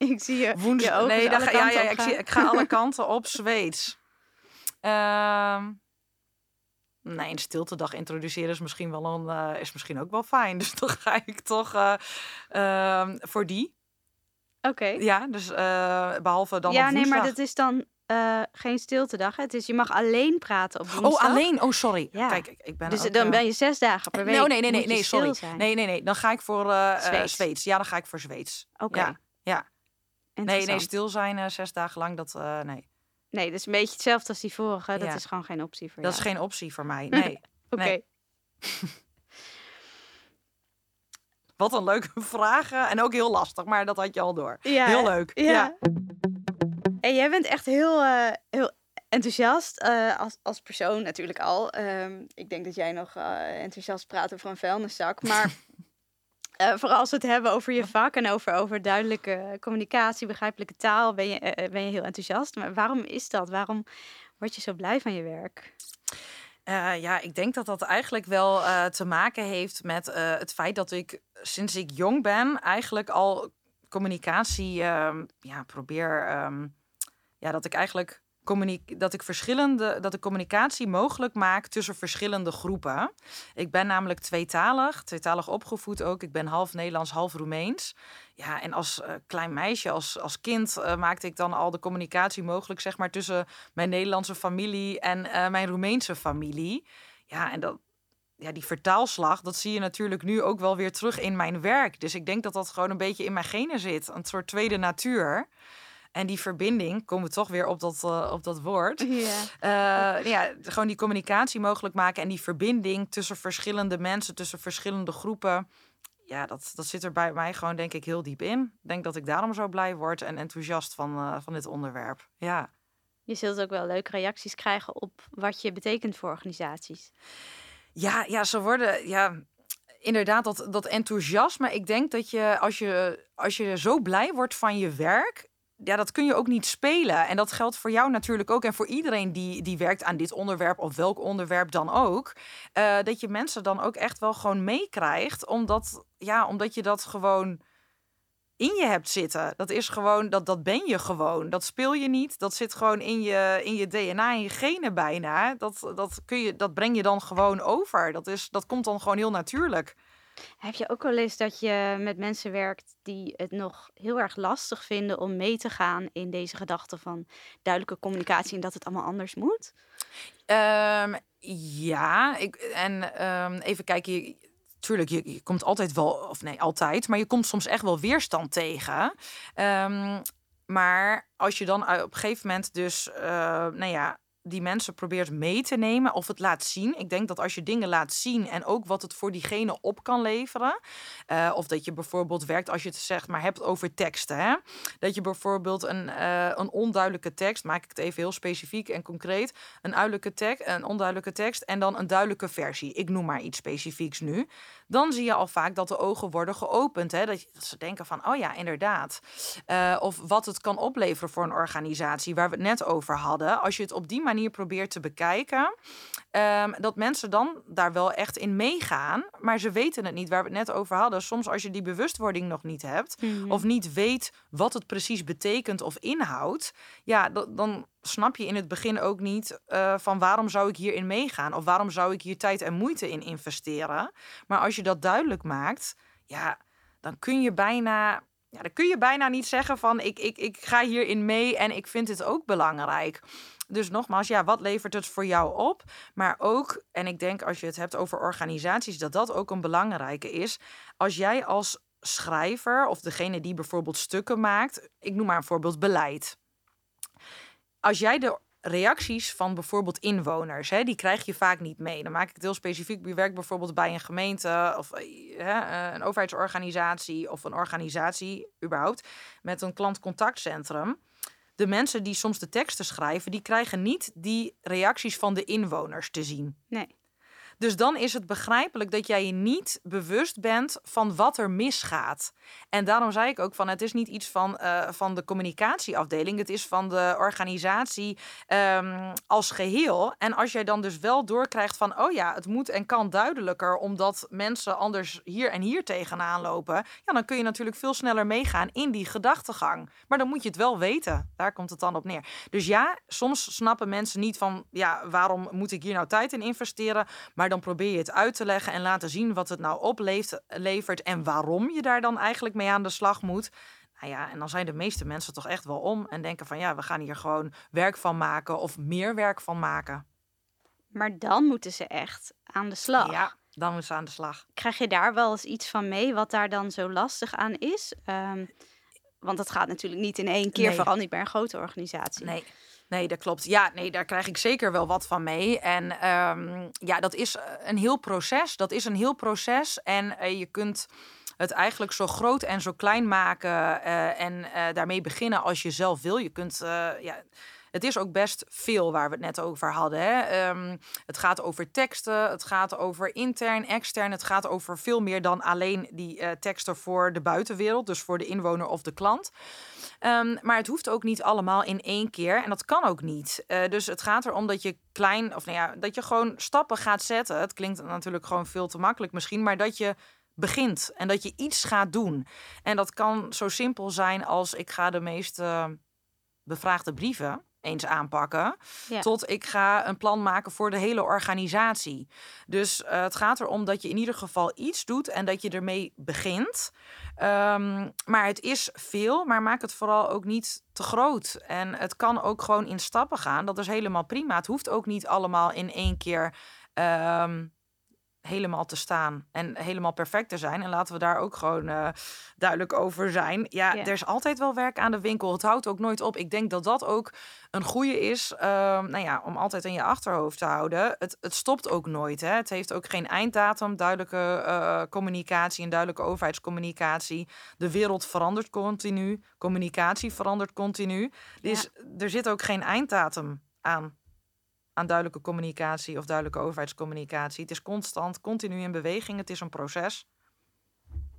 Ik zie je, woens... je ogen nee, ga, ja, ja, ik, zie, ik ga alle kanten op Zweeds. Ehm nee, een stiltedag introduceren is misschien, wel een, eh, is misschien ook wel fijn. Dus dan ga ik toch eh, ehm, voor die. Oké. Ja, dus eh, behalve dan Ja, op nee, maar woensdag. dat is dan geen stiltedag. hè? Het is, je mag alleen praten op woensdag. Oh, alleen? Oh, sorry. Ja. Kijk, ik, ik ben Dus ook, dan ben je zes dagen per week. Nee, nee, nee, nee, sorry. Nee, nee, nee. Dan ga ik voor eh, Zweeds. Zweeds. Ja, dan ga ik voor Zweeds. Oké. Ja, ja. Nee, nee, stil zijn eh, zes dagen lang, dat, eh, nee. Nee, dat is een beetje hetzelfde als die vorige. Dat Ja. is gewoon geen optie voor dat is jou. geen optie voor mij. Nee. Oké. Wat een leuke vragen. En ook heel lastig, maar dat had je al door. Ja, Heel leuk. Ja. Ja. En jij bent echt heel, eh, heel enthousiast als, als persoon natuurlijk al. Ehm, ik denk dat jij nog eh, enthousiast praat over een vuilniszak. Maar eh, vooral als we het hebben over je vak en over, over duidelijke communicatie, begrijpelijke taal, ben je, eh, ben je heel enthousiast. Maar waarom is dat? Waarom word je zo blij van je werk? Eh, ja, ik denk dat dat eigenlijk wel eh, te maken heeft met eh, het feit dat ik sinds ik jong ben eigenlijk al communicatie ehm, ja, probeer. ehm, ja, dat ik eigenlijk dat ik verschillende dat ik communicatie mogelijk maak tussen verschillende groepen. Ik ben namelijk tweetalig, tweetalig opgevoed ook. Ik ben half Nederlands, half Roemeens. Ja, en als eh, klein meisje, als, als kind, eh, maakte ik dan al de communicatie mogelijk, zeg maar, tussen mijn Nederlandse familie en eh, mijn Roemeense familie. Ja, en dat, ja, die vertaalslag, dat zie je natuurlijk nu ook wel weer terug in mijn werk. Dus ik denk dat dat gewoon een beetje in mijn genen zit. Een soort tweede natuur. En die verbinding, komen we toch weer op dat, eh, op dat woord. Ja. Eh, ja, gewoon die communicatie mogelijk maken en die verbinding tussen verschillende mensen, tussen verschillende groepen. ja, dat, dat zit er bij mij gewoon denk ik heel diep in. Ik denk dat ik daarom zo blij word en enthousiast van, uh, van dit onderwerp. Ja. Je zult ook wel leuke reacties krijgen op wat je betekent voor organisaties. Ja, ja ze worden, ja, inderdaad, dat, dat enthousiasme. Ik denk dat je als, je, als je zo blij wordt van je werk, ja, dat kun je ook niet spelen. En dat geldt voor jou natuurlijk ook. En voor iedereen die, die werkt aan dit onderwerp, of welk onderwerp dan ook. Uh, dat je mensen dan ook echt wel gewoon meekrijgt. Omdat, ja, omdat je dat gewoon in je hebt zitten. Dat is gewoon, dat, dat ben je gewoon. Dat speel je niet. Dat zit gewoon in je, in je DNA, in je genen bijna. Dat, dat, kun je, dat breng je dan gewoon over. Dat, is, dat komt dan gewoon heel natuurlijk. Heb je ook wel eens dat je met mensen werkt die het nog heel erg lastig vinden om mee te gaan in deze gedachte van duidelijke communicatie en dat het allemaal anders moet? Um, ja, ik, en um, even kijken. Tuurlijk, je, je, komt altijd wel, of nee, altijd, maar je komt soms echt wel weerstand tegen. Um, maar als je dan op een gegeven moment dus, uh, nou ja, die mensen probeert mee te nemen of het laat zien. Ik denk dat als je dingen laat zien en ook wat het voor diegene op kan leveren. Uh, of dat je bijvoorbeeld werkt als je het zegt, maar hebt over teksten. Hè? Dat je bijvoorbeeld een, uh, een onduidelijke tekst, maak ik het even heel specifiek en concreet. Een, tekst, een onduidelijke tekst en dan een duidelijke versie. Ik noem maar iets specifieks nu. Dan zie je al vaak dat de ogen worden geopend. Hè? Dat, ze denken van, oh ja, inderdaad. Uh, of wat het kan opleveren voor een organisatie waar we het net over hadden. Als je het op die manier probeert te bekijken, um, dat mensen dan daar wel echt in meegaan, maar ze weten het niet, waar we het net over hadden. Soms als je die bewustwording nog niet hebt, mm-hmm. of niet weet wat het precies betekent of inhoudt, ja, dan snap je in het begin ook niet uh, van waarom zou ik hierin meegaan of waarom zou ik hier tijd en moeite in investeren. Maar als je dat duidelijk maakt, ja, dan kun je bijna ja, dan kun je bijna niet zeggen van ik, ik, ik ga hierin mee en ik vind het ook belangrijk. Dus nogmaals, ja, wat levert het voor jou op? Maar ook, en ik denk als je het hebt over organisaties, dat dat ook een belangrijke is. Als jij als schrijver of degene die bijvoorbeeld stukken maakt, ik noem maar een voorbeeld beleid. Als jij de reacties van bijvoorbeeld inwoners. Hè, die krijg je vaak niet mee. Dan maak ik het heel specifiek. Je werkt bijvoorbeeld bij een gemeente of eh, hè, eh, een overheidsorganisatie of een organisatie überhaupt met een klantcontactcentrum de mensen die soms de teksten schrijven, die krijgen niet die reacties van de inwoners te zien. Nee. Dus dan is het begrijpelijk dat jij je niet bewust bent van wat er misgaat. En daarom zei ik ook van het is niet iets van, uh, van de communicatieafdeling, het is van de organisatie um, als geheel. En als jij dan dus wel doorkrijgt van oh ja, het moet en kan duidelijker, omdat mensen anders hier en hier tegenaan lopen, ja, dan kun je natuurlijk veel sneller meegaan in die gedachtegang. Maar dan moet je het wel weten. Daar komt het dan op neer. Dus ja, soms snappen mensen niet van ja, waarom moet ik hier nou tijd in investeren? Maar dan probeer je het uit te leggen en laten zien wat het nou oplevert en waarom je daar dan eigenlijk mee aan de slag moet. Nou ja, en dan zijn de meeste mensen toch echt wel om en denken van ja, we gaan hier gewoon werk van maken of meer werk van maken. Maar dan moeten ze echt aan de slag. Ja, dan moeten ze aan de slag. Krijg je daar wel eens iets van mee wat daar dan zo lastig aan is? Um, want dat gaat natuurlijk niet in één keer, nee. vooral niet bij een grote organisatie. Nee. Nee, dat klopt. Ja, nee, daar krijg ik zeker wel wat van mee. En um, ja, dat is een heel proces. Dat is een heel proces. En uh, je kunt het eigenlijk zo groot en zo klein maken uh, en daarmee beginnen als je zelf wil. Je kunt, ja het is ook best veel waar we het net over hadden. Hè? Um, het gaat over teksten, het gaat over intern, extern. Het gaat over veel meer dan alleen die uh, teksten voor de buitenwereld, dus voor de inwoner of de klant. Um, maar het hoeft ook niet allemaal in één keer en dat kan ook niet. Uh, dus het gaat erom dat je klein, of nou ja, dat je gewoon stappen gaat zetten. Het klinkt natuurlijk gewoon veel te makkelijk misschien, maar dat je begint en dat je iets gaat doen. En dat kan zo simpel zijn als ik ga de meeste bevraagde brieven eens aanpakken. Ja. Tot ik ga een plan maken voor de hele organisatie. Dus uh, het gaat erom dat je in ieder geval iets doet en dat je ermee begint. Um, maar het is veel, maar maak het vooral ook niet te groot. En het kan ook gewoon in stappen gaan. Dat is helemaal prima. Het hoeft ook niet allemaal in één keer. Um, helemaal te staan en helemaal perfect te zijn. En laten we daar ook gewoon uh, duidelijk over zijn. Ja, er is altijd wel werk aan de winkel. Het houdt ook nooit op. Ik denk dat dat ook een goede is, uh, nou ja, om altijd in je achterhoofd te houden. Het, het stopt ook nooit. Hè. Het heeft ook geen einddatum, duidelijke uh, communicatie en duidelijke overheidscommunicatie. De wereld verandert continu, communicatie verandert continu. Dus er zit ook geen einddatum aan aan duidelijke communicatie of duidelijke overheidscommunicatie. Het is constant, continu in beweging. Het is een proces.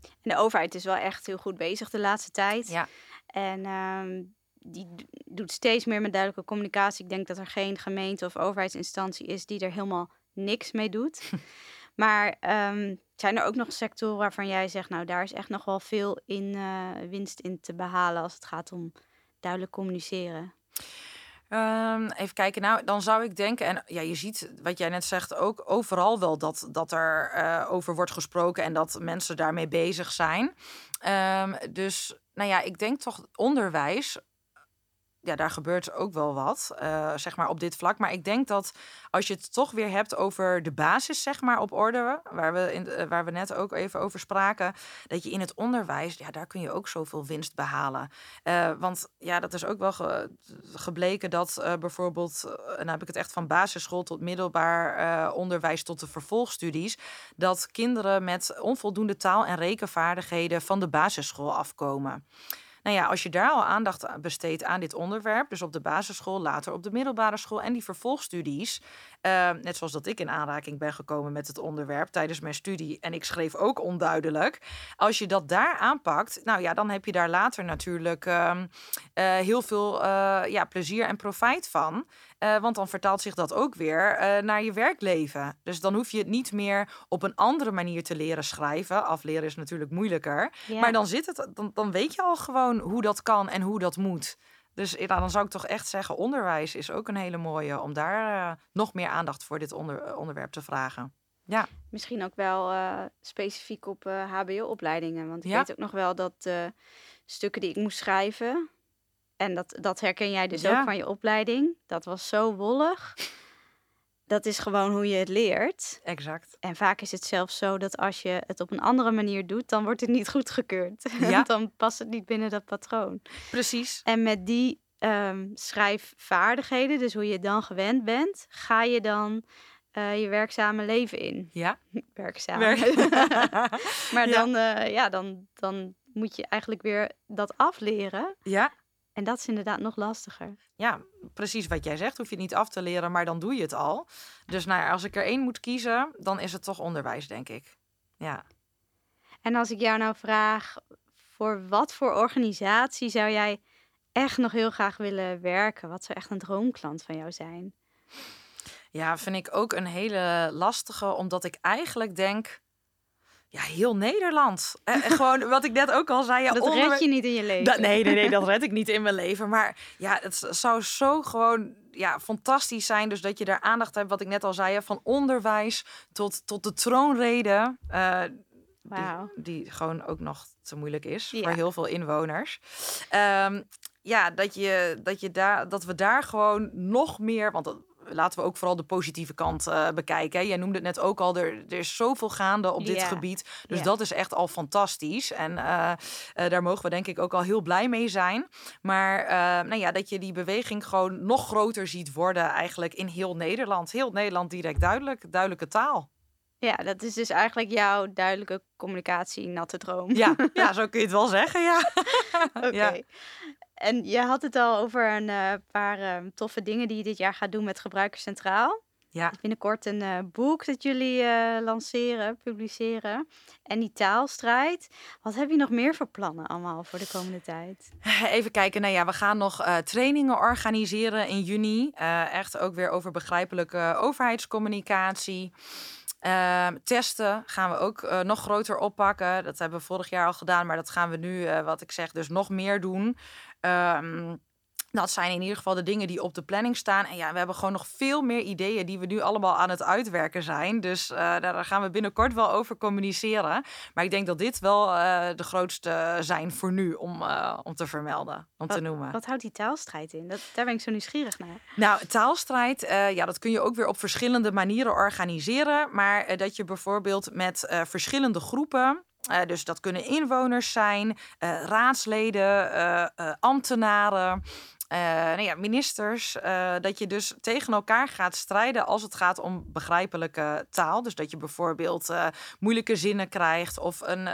En de overheid is wel echt heel goed bezig de laatste tijd. Ja. En uh, die doet steeds meer met duidelijke communicatie. Ik denk dat er geen gemeente of overheidsinstantie is die er helemaal niks mee doet. maar um, zijn er ook nog sectoren waarvan jij zegt, nou daar is echt nog wel veel in uh, winst in te behalen als het gaat om duidelijk communiceren? Um, even kijken, nou, dan zou ik denken, en ja, je ziet wat jij net zegt ook overal wel dat, dat er uh, over wordt gesproken en dat mensen daarmee bezig zijn. Um, dus, nou ja, ik denk toch onderwijs ja, daar gebeurt ook wel wat, uh, zeg maar, op dit vlak. Maar ik denk dat als je het toch weer hebt over de basis, zeg maar, op orde, waar we, in, uh, waar we net ook even over spraken, dat je in het onderwijs, ja, daar kun je ook zoveel winst behalen. Uh, want ja, dat is ook wel ge gebleken dat bijvoorbeeld, dan heb ik het echt van basisschool tot middelbaar onderwijs tot de vervolgstudies, dat kinderen met onvoldoende taal- en rekenvaardigheden van de basisschool afkomen. Nou ja, als je daar al aandacht besteedt aan dit onderwerp, dus op de basisschool, later op de middelbare school en die vervolgstudies, uh, net zoals dat ik in aanraking ben gekomen met het onderwerp tijdens mijn studie en ik schreef ook onduidelijk. Als je dat daar aanpakt, nou ja, dan heb je daar later natuurlijk uh, uh, heel veel eh, ja, plezier en profijt van. Uh, want dan vertaalt zich dat ook weer uh, naar je werkleven. Dus dan hoef je het niet meer op een andere manier te leren schrijven. Afleren is natuurlijk moeilijker. Ja. Maar dan, zit het, dan, dan weet je al gewoon hoe dat kan en hoe dat moet. Dus dan zou ik toch echt zeggen, onderwijs is ook een hele mooie om daar uh, nog meer aandacht voor dit onder, onderwerp te vragen. Ja. Misschien ook wel specifiek op HBO-opleidingen. Want ik ja. weet ook nog wel dat stukken die ik moest schrijven, en dat, dat herken jij dus ook van je opleiding. Dat was zo wollig. Dat is gewoon hoe je het leert. Exact. En vaak is het zelfs zo dat als je het op een andere manier doet, dan wordt het niet goedgekeurd. Ja. dan past het niet binnen dat patroon. Precies. En met die um, schrijfvaardigheden, dus hoe je dan gewend bent, ga je dan uh, je werkzame leven in. Ja. Werkzaam. Werk. maar dan, ja. Uh, ja, dan, dan moet je eigenlijk weer dat afleren. Ja. En dat is inderdaad nog lastiger. Ja, precies wat jij zegt. Hoef je het niet af te leren, maar dan doe je het al. Dus nou ja, als ik er één moet kiezen, dan is het toch onderwijs, denk ik. Ja. En als ik jou nou vraag, voor wat voor organisatie zou jij echt nog heel graag willen werken? Wat zou echt een droomklant van jou zijn? Ja, vind ik ook een hele lastige, omdat ik eigenlijk denk ja, heel Nederland. En, gewoon wat ik net ook al zei. Ja, dat onder... red je niet in je leven. Dat, nee, nee, nee, dat red ik niet in mijn leven. Maar ja, het zou zo gewoon ja, fantastisch zijn. Dus dat je daar aandacht hebt, wat ik net al zei. Van onderwijs tot, tot de troonrede. Uh, wow. die, die, gewoon ook nog te moeilijk is ja. voor heel veel inwoners. Um, ja, dat, je, dat, je daar, dat we daar gewoon nog meer. Want laten we ook vooral de positieve kant uh, bekijken. Jij noemde het net ook al, er, er is zoveel gaande op dit yeah. gebied. Dus yeah. dat is echt al fantastisch. En uh, uh, daar mogen we denk ik ook al heel blij mee zijn. Maar nou ja, dat je die beweging gewoon nog groter ziet worden eigenlijk in heel Nederland. Heel Nederland direct duidelijk, duidelijke taal. Ja, dat is dus eigenlijk jouw duidelijke communicatie, natte droom. Ja, ja zo kun je het wel zeggen, ja. Oké. Okay. Ja. En je had het al over een uh, paar uh, toffe dingen die je dit jaar gaat doen met Gebruikers Centraal. Ja. Binnenkort een uh, boek dat jullie lanceren, publiceren. En die taalstrijd. Wat heb je nog meer voor plannen allemaal voor de komende tijd? Even kijken. Nou ja, we gaan nog trainingen organiseren in juni. echt ook weer over begrijpelijke overheidscommunicatie. Uh, testen gaan we ook uh, nog groter oppakken. Dat hebben we vorig jaar al gedaan, maar dat gaan we nu, uh, wat ik zeg, dus nog meer doen. Um, Dat zijn in ieder geval de dingen die op de planning staan. En ja, we hebben gewoon nog veel meer ideeën die we nu allemaal aan het uitwerken zijn. Dus uh, daar gaan we binnenkort wel over communiceren. Maar ik denk dat dit wel uh, de grootste zijn voor nu om, uh, om te vermelden, om wat, te noemen. Wat houdt die taalstrijd in? Dat, daar ben ik zo nieuwsgierig naar. Nou, taalstrijd, ja, dat kun je ook weer op verschillende manieren organiseren. Maar dat je bijvoorbeeld met verschillende groepen. Uh, dus dat kunnen inwoners zijn, uh, raadsleden, uh, ambtenaren, nou ja, ministers. dat je dus tegen elkaar gaat strijden als het gaat om begrijpelijke taal. Dus dat je bijvoorbeeld moeilijke zinnen krijgt. Of een,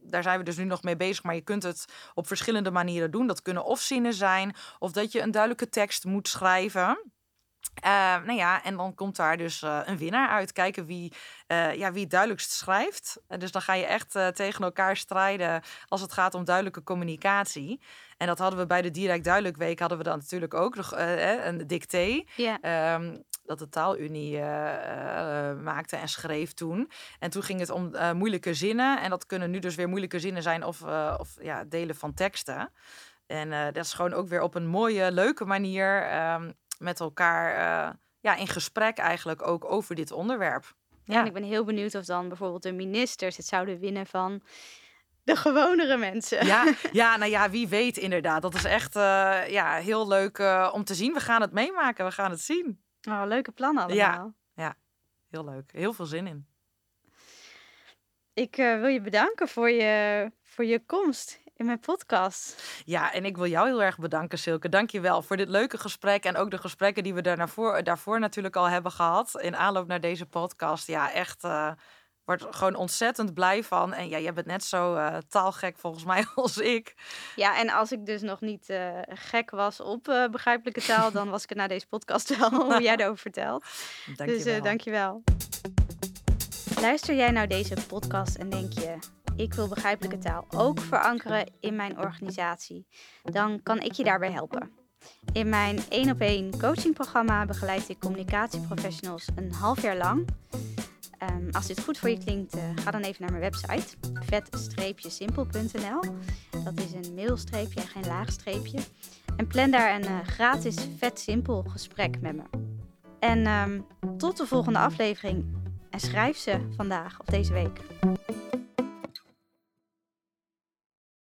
daar zijn we dus nu nog mee bezig, maar je kunt het op verschillende manieren doen. Dat kunnen of zinnen zijn, of dat je een duidelijke tekst moet schrijven. Uh, nou ja, en dan komt daar dus uh, een winnaar uit. Kijken wie, uh, ja, wie het duidelijkst schrijft. dus dan ga je echt tegen elkaar strijden als het gaat om duidelijke communicatie. En dat hadden we bij de Direct Duidelijk Week hadden we dan natuurlijk ook nog een dicté. Yeah. Um, dat de taalunie maakte en schreef toen. En toen ging het om moeilijke zinnen. En dat kunnen nu dus weer moeilijke zinnen zijn of, of ja, delen van teksten. En dat is gewoon ook weer op een mooie, leuke manier. Um, met elkaar uh, ja, in gesprek eigenlijk ook over dit onderwerp. Ja, en ik ben heel benieuwd of dan bijvoorbeeld de ministers het zouden winnen van de gewonere mensen. Ja, ja, nou ja, wie weet inderdaad. Dat is echt uh, ja, heel leuk uh, om te zien. We gaan het meemaken, we gaan het zien. Oh, leuke plannen allemaal. Ja, ja, heel leuk. Heel veel zin in. Ik wil je bedanken voor je, voor je komst in mijn podcast. Ja, en ik wil jou heel erg bedanken, Silke. Dank je wel voor dit leuke gesprek. En ook de gesprekken die we daarvoor, daarvoor natuurlijk al hebben gehad. In aanloop naar deze podcast. Ja, echt. Uh, word gewoon ontzettend blij van. En ja, jij bent net zo uh, taalgek volgens mij als ik. Ja, en als ik dus nog niet uh, gek was op uh, begrijpelijke taal, dan was ik het na deze podcast wel, hoe jij erover vertelt. Dank dus dank je wel. Luister jij nou deze podcast en denk je ik wil begrijpelijke taal ook verankeren in mijn organisatie, dan kan ik je daarbij helpen. In mijn 1 op 1 coachingprogramma begeleid ik communicatieprofessionals een half jaar lang. Um, als dit goed voor je klinkt, uh, ga dan even naar mijn website vet-simpel.nl. Dat is een middelstreepje en geen laagstreepje. En plan daar een uh, gratis vet simpel gesprek met me. En um, tot de volgende aflevering. En schrijf ze vandaag of deze week.